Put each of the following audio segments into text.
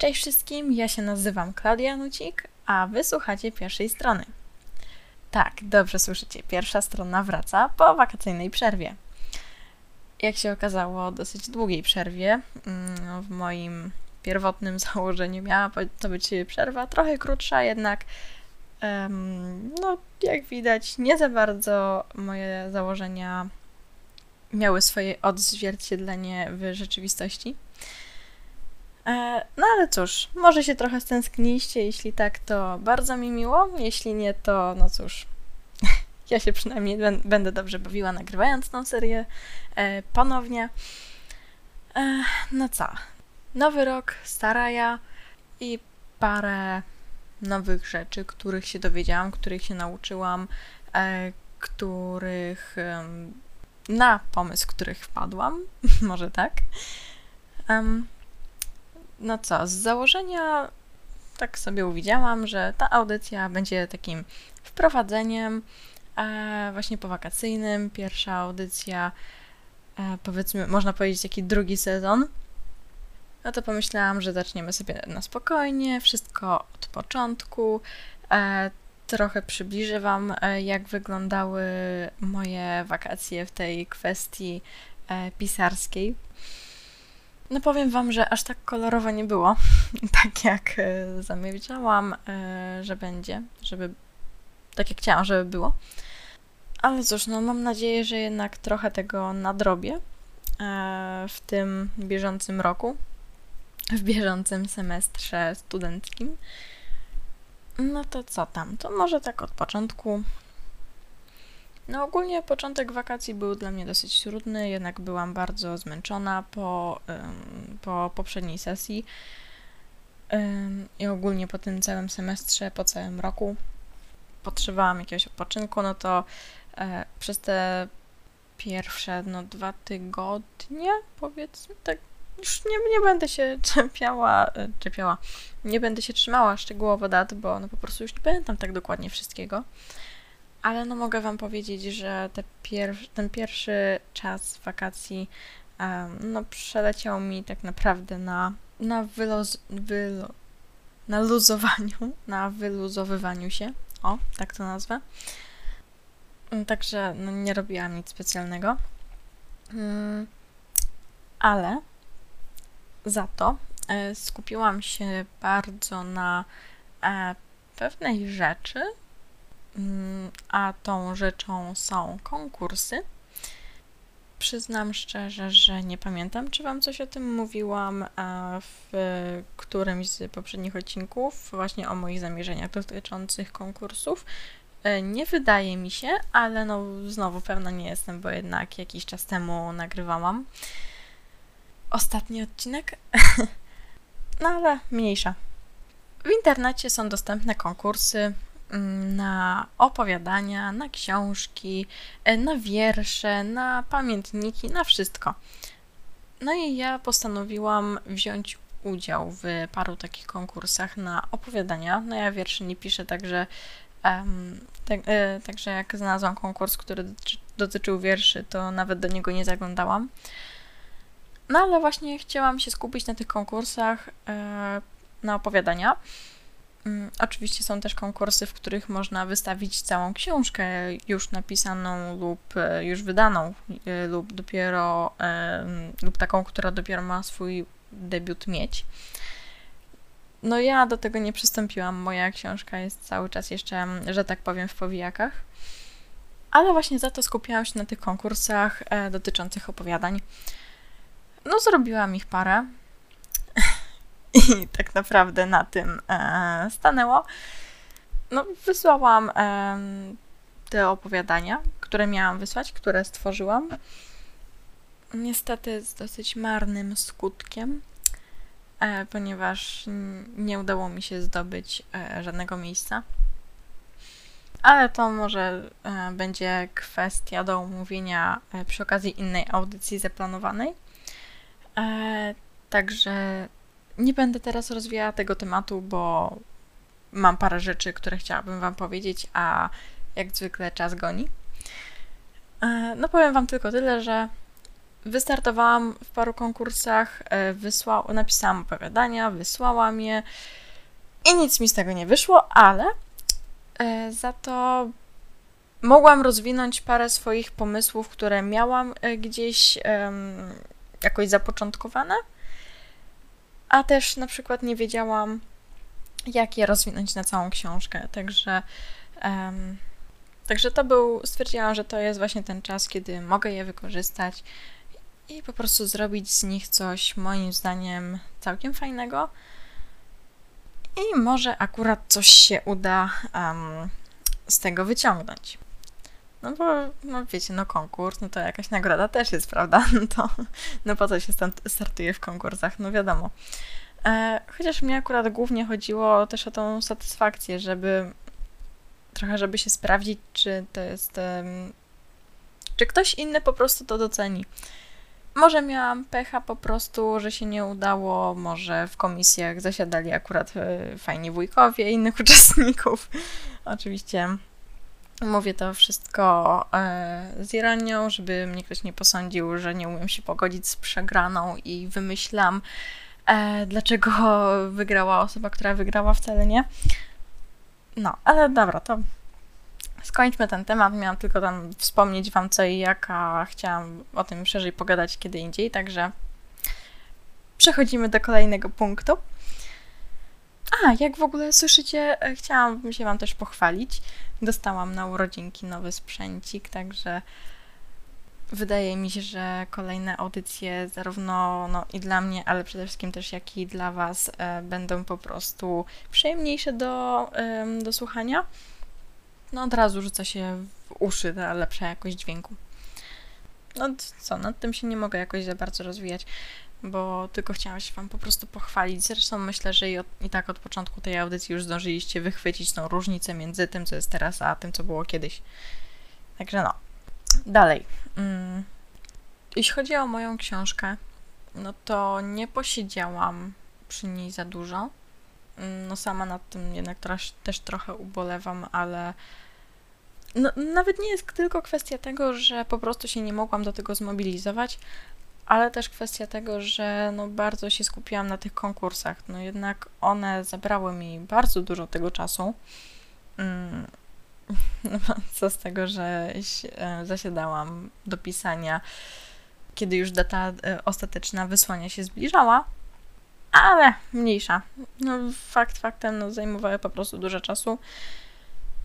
Cześć wszystkim, ja się nazywam Klaudia Nucik, a wysłuchacie pierwszej strony. Tak, dobrze słyszycie, pierwsza strona wraca po wakacyjnej przerwie. Jak się okazało, dosyć długiej przerwie. Mm, w moim pierwotnym założeniu miała to być przerwa trochę krótsza, jednak no, jak widać, nie za bardzo moje założenia miały swoje odzwierciedlenie w rzeczywistości. E, no ale cóż, może się trochę stęskniliście, jeśli tak, to bardzo mi miło, jeśli nie, to no cóż, ja się przynajmniej będę dobrze bawiła nagrywając tą serię e, ponownie. E, no co, nowy rok, stara ja i parę nowych rzeczy, których się dowiedziałam, których się nauczyłam, których na pomysł, których wpadłam, może tak. No co, z założenia tak sobie uwidziałam, że ta audycja będzie takim wprowadzeniem e, właśnie powakacyjnym. Pierwsza audycja, e, powiedzmy, można powiedzieć, taki drugi sezon. No to pomyślałam, że zaczniemy sobie na spokojnie, wszystko od początku. E, trochę przybliżę Wam, e, jak wyglądały moje wakacje w tej kwestii e, pisarskiej. No powiem Wam, że aż tak kolorowo nie było, tak jak e, zamierzałam, że będzie, żeby tak jak chciałam, żeby było. Ale cóż, no mam nadzieję, że jednak trochę tego nadrobię w tym bieżącym roku, w bieżącym semestrze studenckim. No to co tam? To może tak od początku. No ogólnie początek wakacji był dla mnie dosyć trudny, jednak byłam bardzo zmęczona po, po poprzedniej sesji i ogólnie po tym całym semestrze, po całym roku potrzebowałam jakiegoś odpoczynku, no to e, przez te pierwsze no, dwa tygodnie, powiedzmy, tak już nie, nie będę się czepiała, e, czepiała, nie będę się trzymała szczegółowo dat, bo no po prostu już nie pamiętam tak dokładnie wszystkiego. Ale no mogę Wam powiedzieć, że te pier ten pierwszy czas wakacji um, no przeleciał mi tak naprawdę na, na na luzowaniu, na wyluzowywaniu się. O, tak to nazwę. Także no, nie robiłam nic specjalnego. Hmm, ale za to e, skupiłam się bardzo na e, pewnej rzeczy, mm, a tą rzeczą są konkursy. Przyznam szczerze, że nie pamiętam, czy Wam coś o tym mówiłam w którymś z poprzednich odcinków, właśnie o moich zamierzeniach dotyczących konkursów. E, nie wydaje mi się, ale no znowu pewna nie jestem, bo jednak jakiś czas temu nagrywałam ostatni odcinek. no ale mniejsza. W internecie są dostępne konkursy mm, na opowiadania, na książki, e, na wiersze, na pamiętniki, na wszystko. No i ja postanowiłam wziąć udział w paru takich konkursach na opowiadania. No ja wierszy nie piszę, także, um, e, także jak znalazłam konkurs, który dotyczył wierszy, to nawet do niego nie zaglądałam. No ale właśnie chciałam się skupić na tych konkursach, e, na opowiadania. Mm, oczywiście są też konkursy, w których można wystawić całą książkę już napisaną lub e, już wydaną, e, lub dopiero, lub taką, która dopiero ma swój debiut mieć. No ja do tego nie przystąpiłam. Moja książka jest cały czas jeszcze, że tak powiem, w powijakach. Ale właśnie za to skupiałam się na tych konkursach dotyczących opowiadań. No, zrobiłam ich parę. I tak naprawdę na tym e, stanęło. No, wysłałam e, te opowiadania, które miałam wysłać, które stworzyłam. Niestety z dosyć marnym skutkiem, e, ponieważ nie udało mi się zdobyć e, żadnego miejsca. Ale to może e, będzie kwestia do omówienia e, przy okazji innej audycji zaplanowanej. Także nie będę teraz rozwijała tego tematu, bo mam parę rzeczy, które chciałabym Wam powiedzieć, a jak zwykle czas goni. E, no powiem Wam tylko tyle, że wystartowałam w paru konkursach, e, wysła, napisałam opowiadania, wysłałam je i nic mi z tego nie wyszło, ale e, za to mogłam rozwinąć parę swoich pomysłów, które miałam gdzieś jakoś zapoczątkowane, a też na przykład nie wiedziałam, jak je rozwinąć na całą książkę. Także, um, także to był, stwierdziłam, że to jest właśnie ten czas, kiedy mogę je wykorzystać i po prostu zrobić z nich coś moim zdaniem całkiem fajnego. I może akurat coś się uda um, z tego wyciągnąć. No bo, no wiecie, no konkurs, no to jakaś nagroda też jest, prawda? No to, no po co się startuje w konkursach, no wiadomo. E, chociaż mnie akurat głównie chodziło też o tą satysfakcję, żeby trochę, żeby się sprawdzić, czy to jest, czy ktoś inny po prostu to doceni. Może miałam pecha po prostu, że się nie udało, może w komisjach zasiadali akurat e, fajni wujkowie innych uczestników. Oczywiście mówię to wszystko e, z ironią, żeby mnie ktoś nie posądził, że nie umiem się pogodzić z przegraną i wymyślam, e, dlaczego wygrała osoba, która wygrała, wcale nie. No, ale dobra, to skończmy ten temat. Miałam tylko tam wspomnieć Wam co i jak, a chciałam o tym szerzej pogadać kiedy indziej, także przechodzimy do kolejnego punktu. A, jak w ogóle słyszycie, e, chciałam się Wam też pochwalić. Dostałam na urodzinki nowy sprzęcik, także wydaje mi się, że kolejne audycje, zarówno no, i dla mnie, ale przede wszystkim też jak i dla Was, e, będą po prostu przyjemniejsze do, e, do słuchania no od razu rzuca się w uszy ta lepsza jakość dźwięku. No co, nad tym się nie mogę jakoś za bardzo rozwijać, bo tylko chciałam się Wam po prostu pochwalić. Zresztą myślę, że i, od, i tak od początku tej audycji już zdążyliście wychwycić tą różnicę między tym, co jest teraz, a tym, co było kiedyś. Także no. Dalej. Mm. Jeśli chodzi o moją książkę, no to nie posiedziałam przy niej za dużo. Mm, no sama nad tym jednak też, też trochę ubolewam, ale no, nawet nie jest tylko kwestia tego, że po prostu się nie mogłam do tego zmobilizować, ale też kwestia tego, że no bardzo się skupiłam na tych konkursach. No jednak one zabrały mi bardzo dużo tego czasu. Mm, no, co z tego, że e, zasiadałam do pisania, kiedy już data e, ostateczna wysłania się zbliżała, ale mniejsza. No, fakt faktem, no, zajmowały po prostu dużo czasu.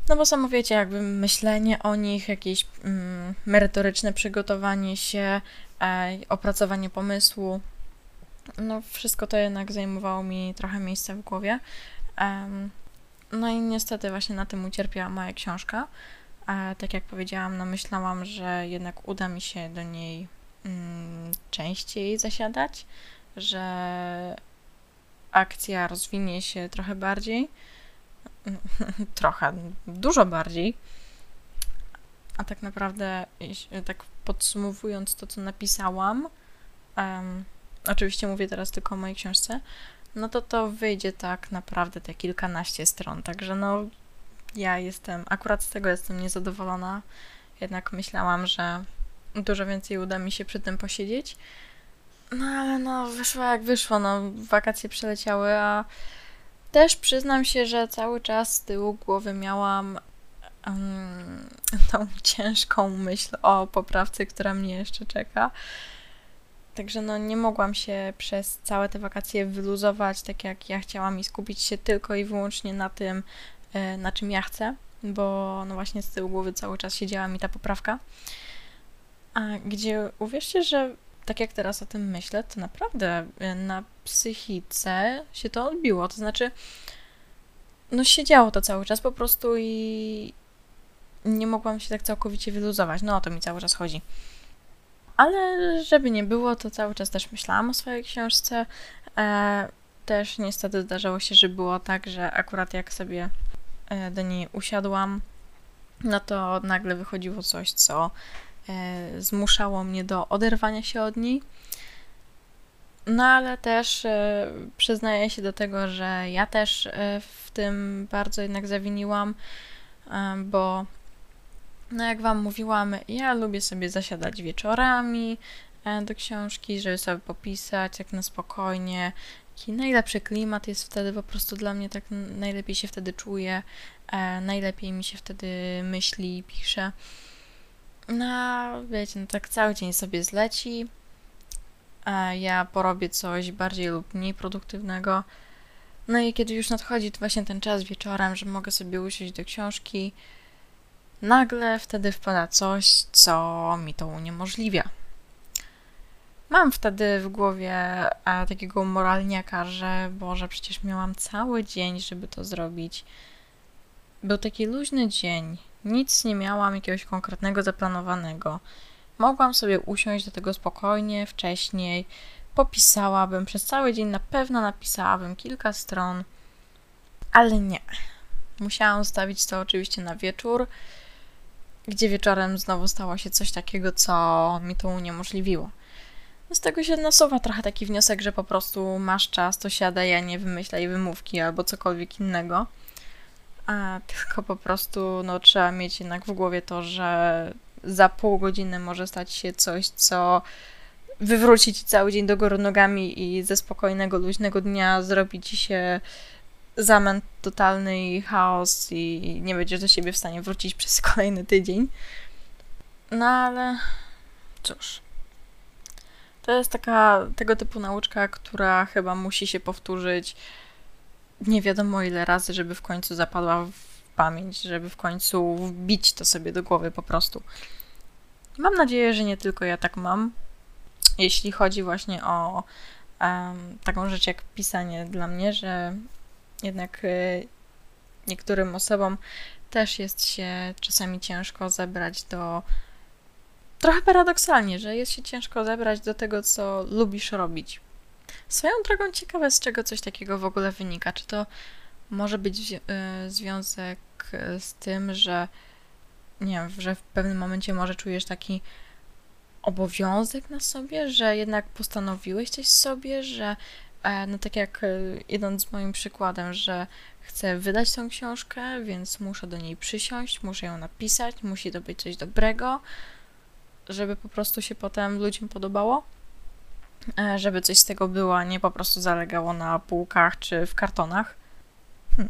No bo samo wiecie, jakby myślenie o nich, jakieś mm, merytoryczne przygotowanie się, e, opracowanie pomysłu, no wszystko to jednak zajmowało mi trochę miejsca w głowie. No i niestety właśnie na tym ucierpiała moja książka. E, tak jak powiedziałam, no myślałam, że jednak uda mi się do niej mm, częściej zasiadać, że akcja rozwinie się trochę bardziej. Trochę, dużo bardziej. A tak naprawdę, tak podsumowując to, co napisałam, um, oczywiście mówię teraz tylko o mojej książce, no to to wyjdzie tak naprawdę te kilkanaście stron. Także no, ja jestem, akurat z tego jestem niezadowolona. Jednak myślałam, że dużo więcej uda mi się przy tym posiedzieć. No ale no, wyszło jak wyszło, no, wakacje przeleciały, a też przyznam się, że cały czas z tyłu głowy miałam um, tą ciężką myśl o poprawce, która mnie jeszcze czeka. Także no nie mogłam się przez całe te wakacje wyluzować tak jak ja chciałam i skupić się tylko i wyłącznie na tym, e, na czym ja chcę, bo no właśnie z tyłu głowy cały czas siedziała mi ta poprawka. A gdzie uwierzcie, że tak jak teraz o tym myślę, to naprawdę y, na psychice się to odbiło. To znaczy, no siedziało to cały czas po prostu i nie mogłam się tak całkowicie wyluzować. No o to mi cały czas chodzi. Ale żeby nie było, to cały czas też myślałam o swojej książce. E, też niestety zdarzało się, że było tak, że akurat jak sobie e, do niej usiadłam, no to nagle wychodziło coś, co zmuszało mnie do oderwania się od niej. No ale też e, przyznaję się do tego, że ja też e, w tym bardzo jednak zawiniłam, bo no jak Wam mówiłam, ja lubię sobie zasiadać wieczorami, e, do książki, żeby sobie popisać jak na spokojnie. Jaki najlepszy klimat jest wtedy, po prostu dla mnie tak najlepiej się wtedy czuję, e, najlepiej mi się wtedy myśli, pisze. No, wiecie, no tak cały dzień sobie zleci. E, ja porobię coś bardziej lub mniej produktywnego. No i kiedy już nadchodzi właśnie ten czas wieczorem, że mogę sobie usiąść do książki, nagle wtedy wpada coś, co mi to uniemożliwia. Mam wtedy w głowie a, takiego moralniaka, że Boże, przecież miałam cały dzień, żeby to zrobić. Był taki luźny dzień, nic nie miałam jakiegoś konkretnego zaplanowanego. Mogłam sobie usiąść do tego spokojnie, wcześniej, popisałabym przez cały dzień, na pewno napisałabym kilka stron, ale nie. Musiałam zostawić to oczywiście na wieczór, gdzie wieczorem znowu stało się coś takiego, co mi to uniemożliwiło. No z tego się nasuwa trochę taki wniosek, że po prostu masz czas, to siadaj, a nie wymyślaj wymówki albo cokolwiek innego. A tylko po prostu no, trzeba mieć jednak w głowie to, że za pół godziny może stać się coś, co wywróci ci cały dzień do góry nogami i ze spokojnego, luźnego dnia zrobi ci się zamęt totalny i chaos i nie będziesz do siebie w stanie wrócić przez kolejny tydzień. No ale cóż. To jest taka tego typu nauczka, która chyba musi się powtórzyć nie wiadomo ile razy, żeby w końcu zapadła w pamięć, żeby w końcu wbić to sobie do głowy po prostu. Mam nadzieję, że nie tylko ja tak mam. Jeśli chodzi właśnie o um, taką rzecz jak pisanie dla mnie, że jednak y, niektórym osobom też jest się czasami ciężko zebrać do. Trochę paradoksalnie, że jest się ciężko zebrać do tego, co lubisz robić. Swoją drogą ciekawe, z czego coś takiego w ogóle wynika. Czy to może być y, związek z tym, że nie wiem, że w pewnym momencie może czujesz taki obowiązek na sobie, że jednak postanowiłeś coś sobie, że e, no tak jak e, idąc z moim przykładem, że chcę wydać tą książkę, więc muszę do niej przysiąść, muszę ją napisać, musi to być coś dobrego, żeby po prostu się potem ludziom podobało, żeby coś z tego było, a nie po prostu zalegało na półkach czy w kartonach. Hm.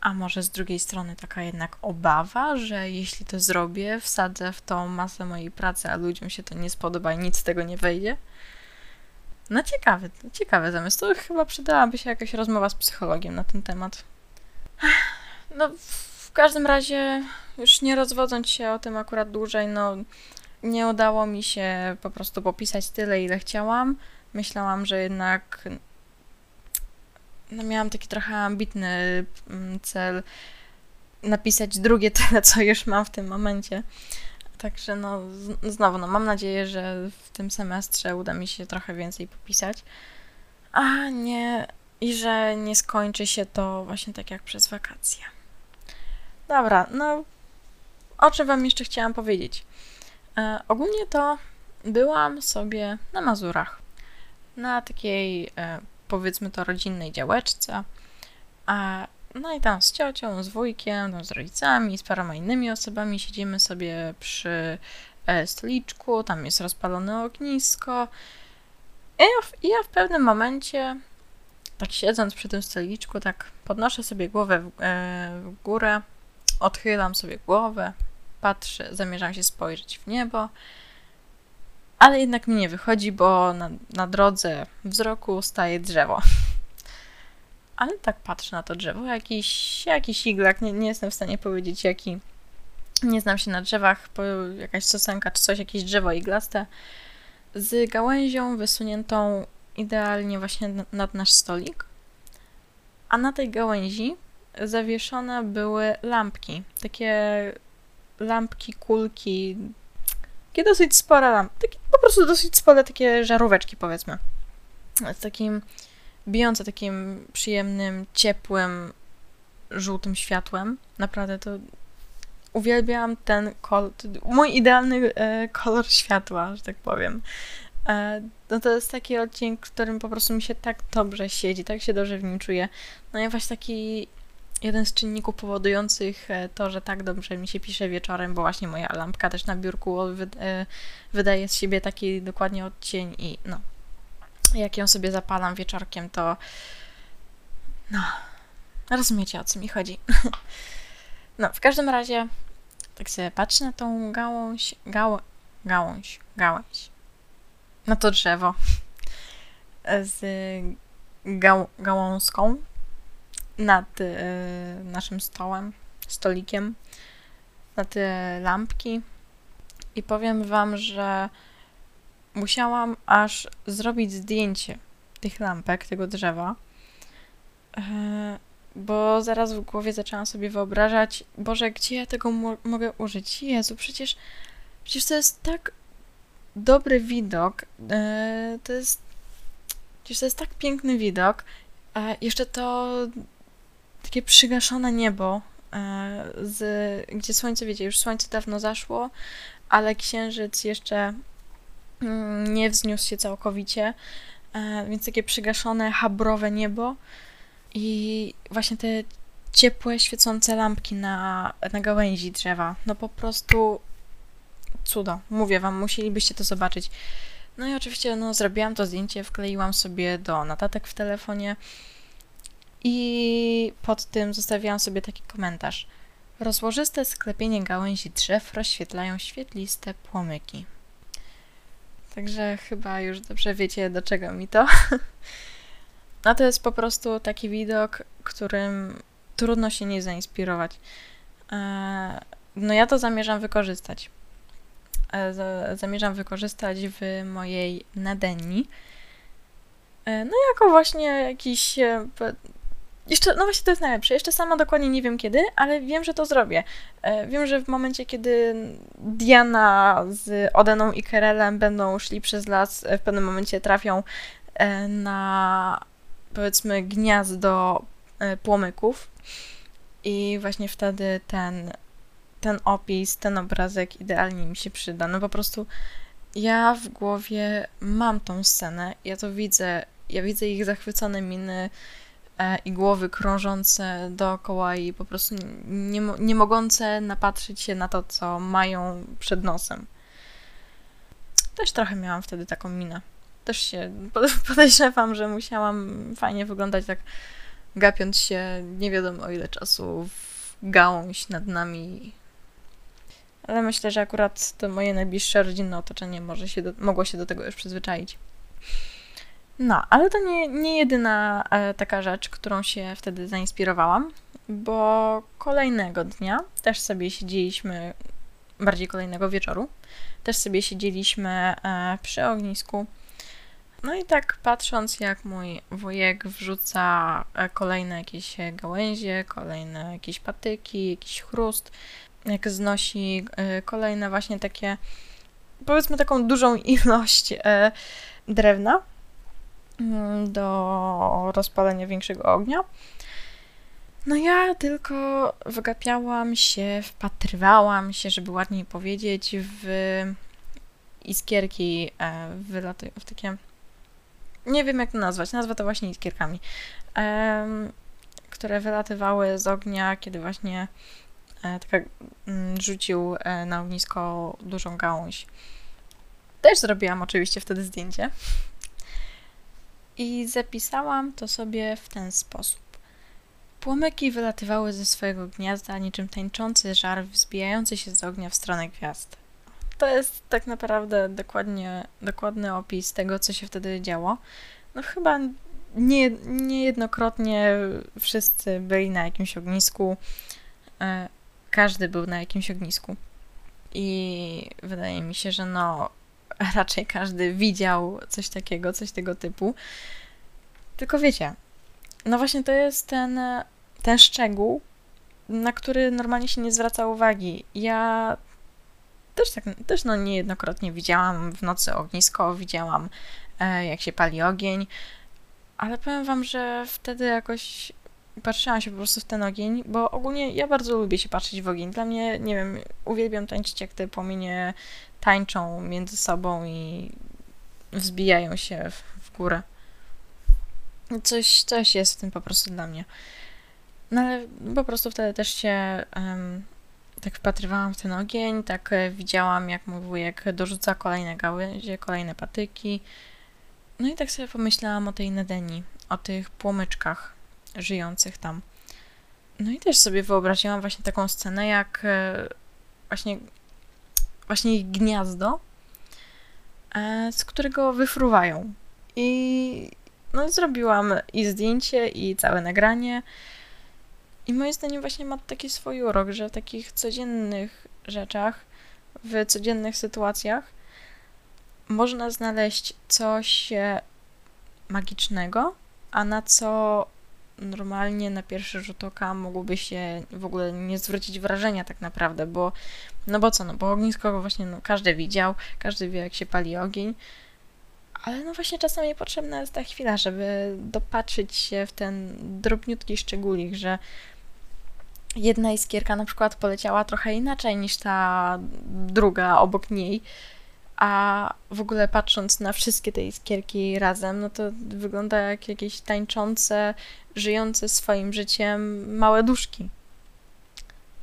A może z drugiej strony taka jednak obawa, że jeśli to zrobię, wsadzę w tą masę mojej pracy, a ludziom się to nie spodoba i nic z tego nie wejdzie? No ciekawy, ciekawy zamysł. To chyba przydałaby się jakaś rozmowa z psychologiem na ten temat. No, w każdym razie, już nie rozwodząc się o tym akurat dłużej, no, nie udało mi się po prostu popisać tyle, ile chciałam. Myślałam, że jednak no miałam taki trochę ambitny mm, cel napisać drugie tyle, co już mam w tym momencie. Także no, znowu, no mam nadzieję, że w tym semestrze uda mi się trochę więcej popisać, a nie, i że nie skończy się to właśnie tak jak przez wakacje. Dobra, no, o czym Wam jeszcze chciałam powiedzieć? E, ogólnie to byłam sobie na Mazurach, na takiej e, powiedzmy to rodzinnej działeczce. A, no i tam z ciocią, z wujkiem, tam z rodzicami, z paroma innymi osobami siedzimy sobie przy e, stoliczku, tam jest rozpalone ognisko. I ja, w, ja w pewnym momencie, tak siedząc przy tym stoliczku, tak podnoszę sobie głowę w, e, w górę, odchylam sobie głowę, patrzę, zamierzam się spojrzeć w niebo ale jednak mi nie wychodzi, bo na, na drodze wzroku staje drzewo. Ale tak patrzę na to drzewo, jakiś, jakiś iglak, nie, nie jestem w stanie powiedzieć jaki. Nie znam się na drzewach, jakaś sosenka czy coś, jakieś drzewo iglaste z gałęzią wysuniętą idealnie właśnie nad nasz stolik. A na tej gałęzi zawieszone były lampki, takie lampki, kulki, takie dosyć spore lampy, takie, po prostu dosyć spore takie żaróweczki powiedzmy. Z takim bijące takim przyjemnym, ciepłym, żółtym światłem. Naprawdę to uwielbiam ten kolor, mój idealny e, kolor światła, że tak powiem. E, no to jest taki odcinek, w którym po prostu mi się tak dobrze siedzi, tak się dobrze w nim czuję. No i właśnie taki jeden z czynników powodujących e, to, że tak dobrze mi się pisze wieczorem, bo właśnie moja lampka też na biurku e, wydaje z siebie taki dokładnie odcień i no, jak ją sobie zapalam wieczorkiem, to no, rozumiecie o co mi chodzi. No, w każdym razie tak sobie patrzę na tą gałąź, gałą, gałąź, gałąź, na to drzewo. Z gał, gałązką nad y, naszym stołem, stolikiem, na te lampki i powiem Wam, że musiałam aż zrobić zdjęcie tych lampek, tego drzewa, y, bo zaraz w głowie zaczęłam sobie wyobrażać, Boże, gdzie ja tego mo mogę użyć? Jezu, przecież, przecież to jest tak dobry widok, y, to jest, przecież to jest tak piękny widok, jeszcze to takie przygaszone niebo, e, z, gdzie słońce, wiecie, już słońce dawno zaszło, ale księżyc jeszcze mm, nie wzniósł się całkowicie, e, więc takie przygaszone, habrowe niebo i właśnie te ciepłe, świecące lampki na, na gałęzi drzewa. No po prostu cudo. Mówię wam, musielibyście to zobaczyć. No i oczywiście no, zrobiłam to zdjęcie, wkleiłam sobie do notatek w telefonie i pod tym zostawiłam sobie taki komentarz. Rozłożyste sklepienie gałęzi drzew rozświetlają świetliste płomyki. Także chyba już dobrze wiecie, do czego mi to. No to jest po prostu taki widok, którym trudno się nie zainspirować. E, no ja to zamierzam wykorzystać. E, zamierzam wykorzystać w mojej nadenni. E, no jako właśnie jakiś jeszcze, no właśnie to jest najlepsze. Jeszcze sama dokładnie nie wiem kiedy, ale wiem, że to zrobię. E, wiem, że w momencie, kiedy Diana z Odeną i Kerelem będą szli przez las, e, w pewnym momencie trafią e, na powiedzmy gniazdo płomyków i właśnie wtedy ten, ten opis, ten obrazek idealnie mi się przyda. No po prostu ja w głowie mam tą scenę, ja to widzę, ja widzę ich zachwycone miny, i głowy krążące dookoła i po prostu nie, nie mogące napatrzyć się na to, co mają przed nosem. Też trochę miałam wtedy taką minę. Też się podejrzewam, że musiałam fajnie wyglądać tak gapiąc się nie wiadomo ile czasu w gałąź nad nami. Ale myślę, że akurat to moje najbliższe rodzinne otoczenie może się do, mogło się do tego już przyzwyczaić. No, ale to nie, nie jedyna e, taka rzecz, którą się wtedy zainspirowałam, bo kolejnego dnia też sobie siedzieliśmy, bardziej kolejnego wieczoru, też sobie siedzieliśmy e, przy ognisku. No i tak patrząc, jak mój wujek wrzuca e, kolejne jakieś gałęzie, kolejne jakieś patyki, jakiś chrust, jak znosi kolejne właśnie takie, powiedzmy taką dużą ilość drewna, do rozpalenia większego ognia. No ja tylko wygapiałam się, wpatrywałam się, żeby ładniej powiedzieć, w iskierki e, wylatują, w takie, nie wiem jak to nazwać, nazwę to właśnie iskierkami, które wylatywały z ognia, kiedy właśnie e, taka mm, rzucił e, na ognisko dużą gałąź. Też zrobiłam oczywiście wtedy zdjęcie. I zapisałam to sobie w ten sposób. Płomyki wylatywały ze swojego gniazda niczym tańczący żar wzbijający się z ognia w stronę gwiazd. To jest tak naprawdę dokładnie, dokładny opis tego, co się wtedy działo. No chyba nie, niejednokrotnie wszyscy byli na jakimś ognisku. E, każdy był na jakimś ognisku. I wydaje mi się, że no raczej każdy widział coś takiego, coś tego typu. Tylko wiecie, no właśnie to jest ten, ten szczegół, na który normalnie się nie zwraca uwagi. Ja też tak, też no niejednokrotnie widziałam w nocy ognisko, widziałam e, jak się pali ogień, ale powiem wam, że wtedy jakoś patrzyłam się po prostu w ten ogień, bo ogólnie ja bardzo lubię się patrzeć w ogień. Dla mnie, nie wiem, uwielbiam tańczyć, jak te płomienie tańczą między sobą i wzbijają się w, w górę. Coś, coś jest w tym po prostu dla mnie. No ale po prostu wtedy też się um, tak wpatrywałam w ten ogień, tak e, widziałam, jak mój wujek dorzuca kolejne gałęzie, kolejne patyki. No i tak sobie pomyślałam o tej Nedeni, o tych płomyczkach żyjących tam. No i też sobie wyobraziłam właśnie taką scenę, jak e, właśnie, właśnie ich gniazdo, e, z którego wyfruwają. I no, zrobiłam i zdjęcie, i całe nagranie. I moim zdaniem właśnie ma taki swój urok, że w takich codziennych rzeczach, w codziennych sytuacjach można znaleźć coś magicznego, a na co normalnie na pierwszy rzut oka mogłoby się w ogóle nie zwrócić wrażenia tak naprawdę, bo no bo co, no bo ognisko właśnie no, każdy widział, każdy wie jak się pali ogień, ale no właśnie czasami potrzebna jest ta chwila, żeby dopatrzyć się w ten drobniutki szczególik, że jedna iskierka na przykład poleciała trochę inaczej niż ta druga obok niej, a w ogóle patrząc na wszystkie te iskierki razem, no to wygląda jak jakieś tańczące, żyjące swoim życiem małe duszki.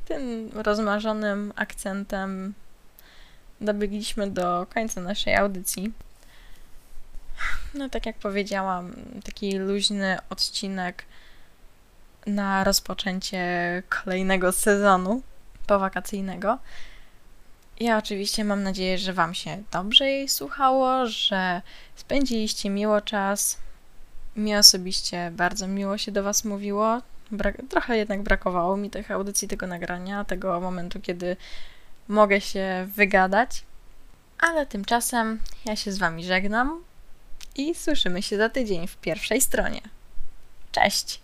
Tym rozmarzonym akcentem dobiegliśmy do końca naszej audycji. No, tak jak powiedziałam, taki luźny odcinek na rozpoczęcie kolejnego sezonu powakacyjnego. Ja oczywiście mam nadzieję, że Wam się dobrze jej słuchało, że spędziliście miło czas. Mi osobiście bardzo miło się do Was mówiło. Bra- trochę jednak brakowało mi tych audycji, tego nagrania, tego momentu, kiedy mogę się wygadać. Ale tymczasem ja się z Wami żegnam i słyszymy się za tydzień w pierwszej stronie. Cześć!